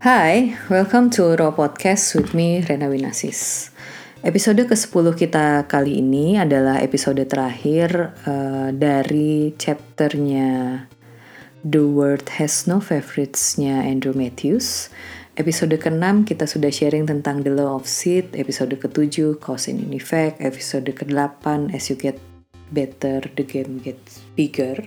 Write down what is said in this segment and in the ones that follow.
Hai, welcome to Raw Podcast with me, Rena Winasis. Episode ke-10 kita kali ini adalah episode terakhir uh, dari chapternya The World Has No Favorites-nya Andrew Matthews. Episode ke-6 kita sudah sharing tentang The Law of Seed, episode ke-7 Cause and Effect, episode ke-8 As You Get Better, The Game Gets Bigger.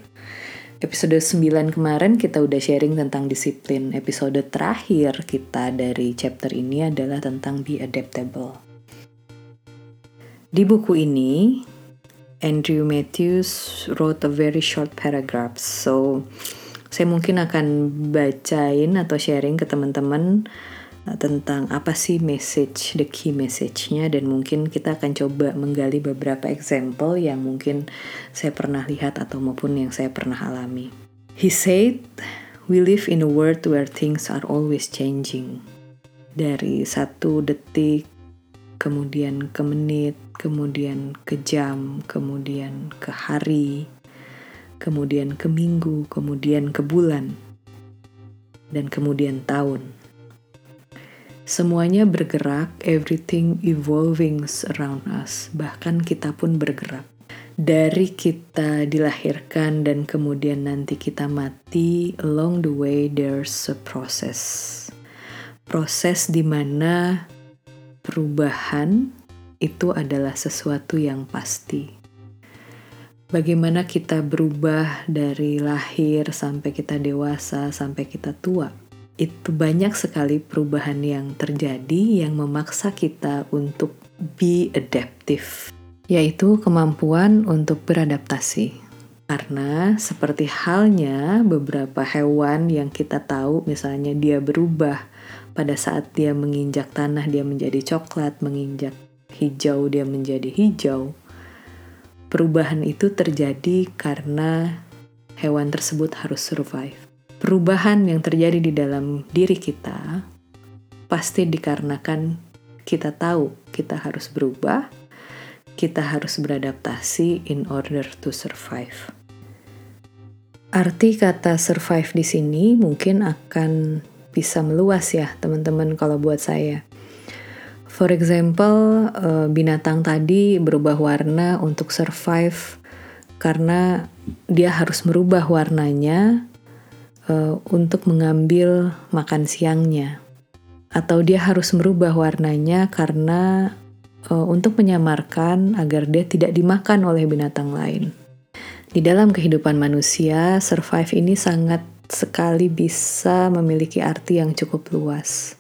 Episode 9 kemarin kita udah sharing tentang disiplin. Episode terakhir kita dari chapter ini adalah tentang be adaptable. Di buku ini, Andrew Matthews wrote a very short paragraph. So, saya mungkin akan bacain atau sharing ke teman-teman tentang apa sih message, the key message-nya dan mungkin kita akan coba menggali beberapa example yang mungkin saya pernah lihat atau maupun yang saya pernah alami. He said, we live in a world where things are always changing. Dari satu detik, kemudian ke menit, kemudian ke jam, kemudian ke hari, kemudian ke minggu, kemudian ke bulan, dan kemudian tahun Semuanya bergerak, everything evolving around us, bahkan kita pun bergerak. Dari kita dilahirkan dan kemudian nanti kita mati, along the way there's a process. Proses di mana perubahan itu adalah sesuatu yang pasti. Bagaimana kita berubah dari lahir sampai kita dewasa, sampai kita tua itu banyak sekali perubahan yang terjadi yang memaksa kita untuk be adaptive, yaitu kemampuan untuk beradaptasi. Karena seperti halnya beberapa hewan yang kita tahu misalnya dia berubah pada saat dia menginjak tanah dia menjadi coklat, menginjak hijau dia menjadi hijau. Perubahan itu terjadi karena hewan tersebut harus survive perubahan yang terjadi di dalam diri kita pasti dikarenakan kita tahu kita harus berubah, kita harus beradaptasi in order to survive. Arti kata survive di sini mungkin akan bisa meluas ya teman-teman kalau buat saya. For example, eh, binatang tadi berubah warna untuk survive karena dia harus merubah warnanya uh, untuk mengambil makan siangnya, atau dia harus merubah warnanya karena uh, untuk menyamarkan agar dia tidak dimakan oleh binatang lain. Di dalam kehidupan manusia, survive ini sangat sekali bisa memiliki arti yang cukup luas.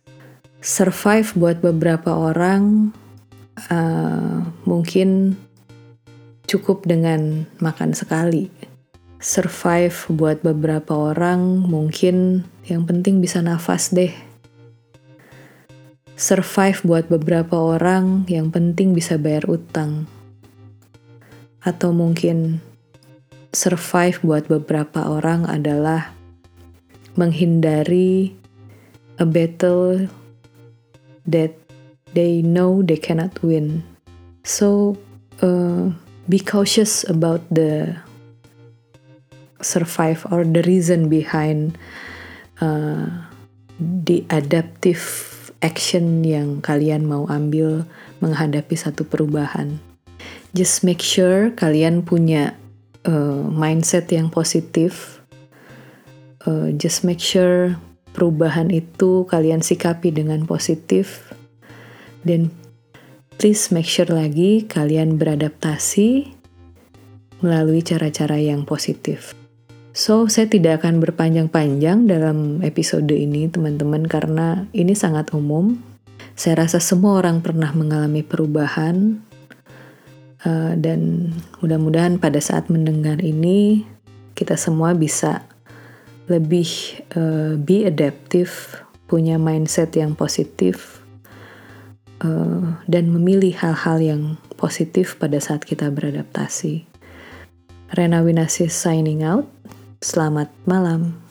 Survive buat beberapa orang uh, mungkin cukup dengan makan sekali, survive buat beberapa orang mungkin yang penting bisa nafas deh. Survive buat beberapa orang yang penting bisa bayar utang. Atau mungkin survive buat beberapa orang adalah menghindari a battle that they know they cannot win. So, uh, be cautious about the survive or the reason behind uh, the adaptive action yang kalian mau ambil menghadapi satu perubahan. Just make sure kalian punya uh, mindset yang positif. Uh, just make sure perubahan itu kalian sikapi dengan positif. Dan please make sure lagi kalian beradaptasi melalui cara-cara yang positif. So, saya tidak akan berpanjang-panjang dalam episode ini, teman-teman, karena ini sangat umum. Saya rasa semua orang pernah mengalami perubahan, uh, dan mudah-mudahan pada saat mendengar ini, kita semua bisa lebih uh, be adaptive, punya mindset yang positif, uh, dan memilih hal-hal yang positif pada saat kita beradaptasi. Rena Winasis signing out. Selamat malam.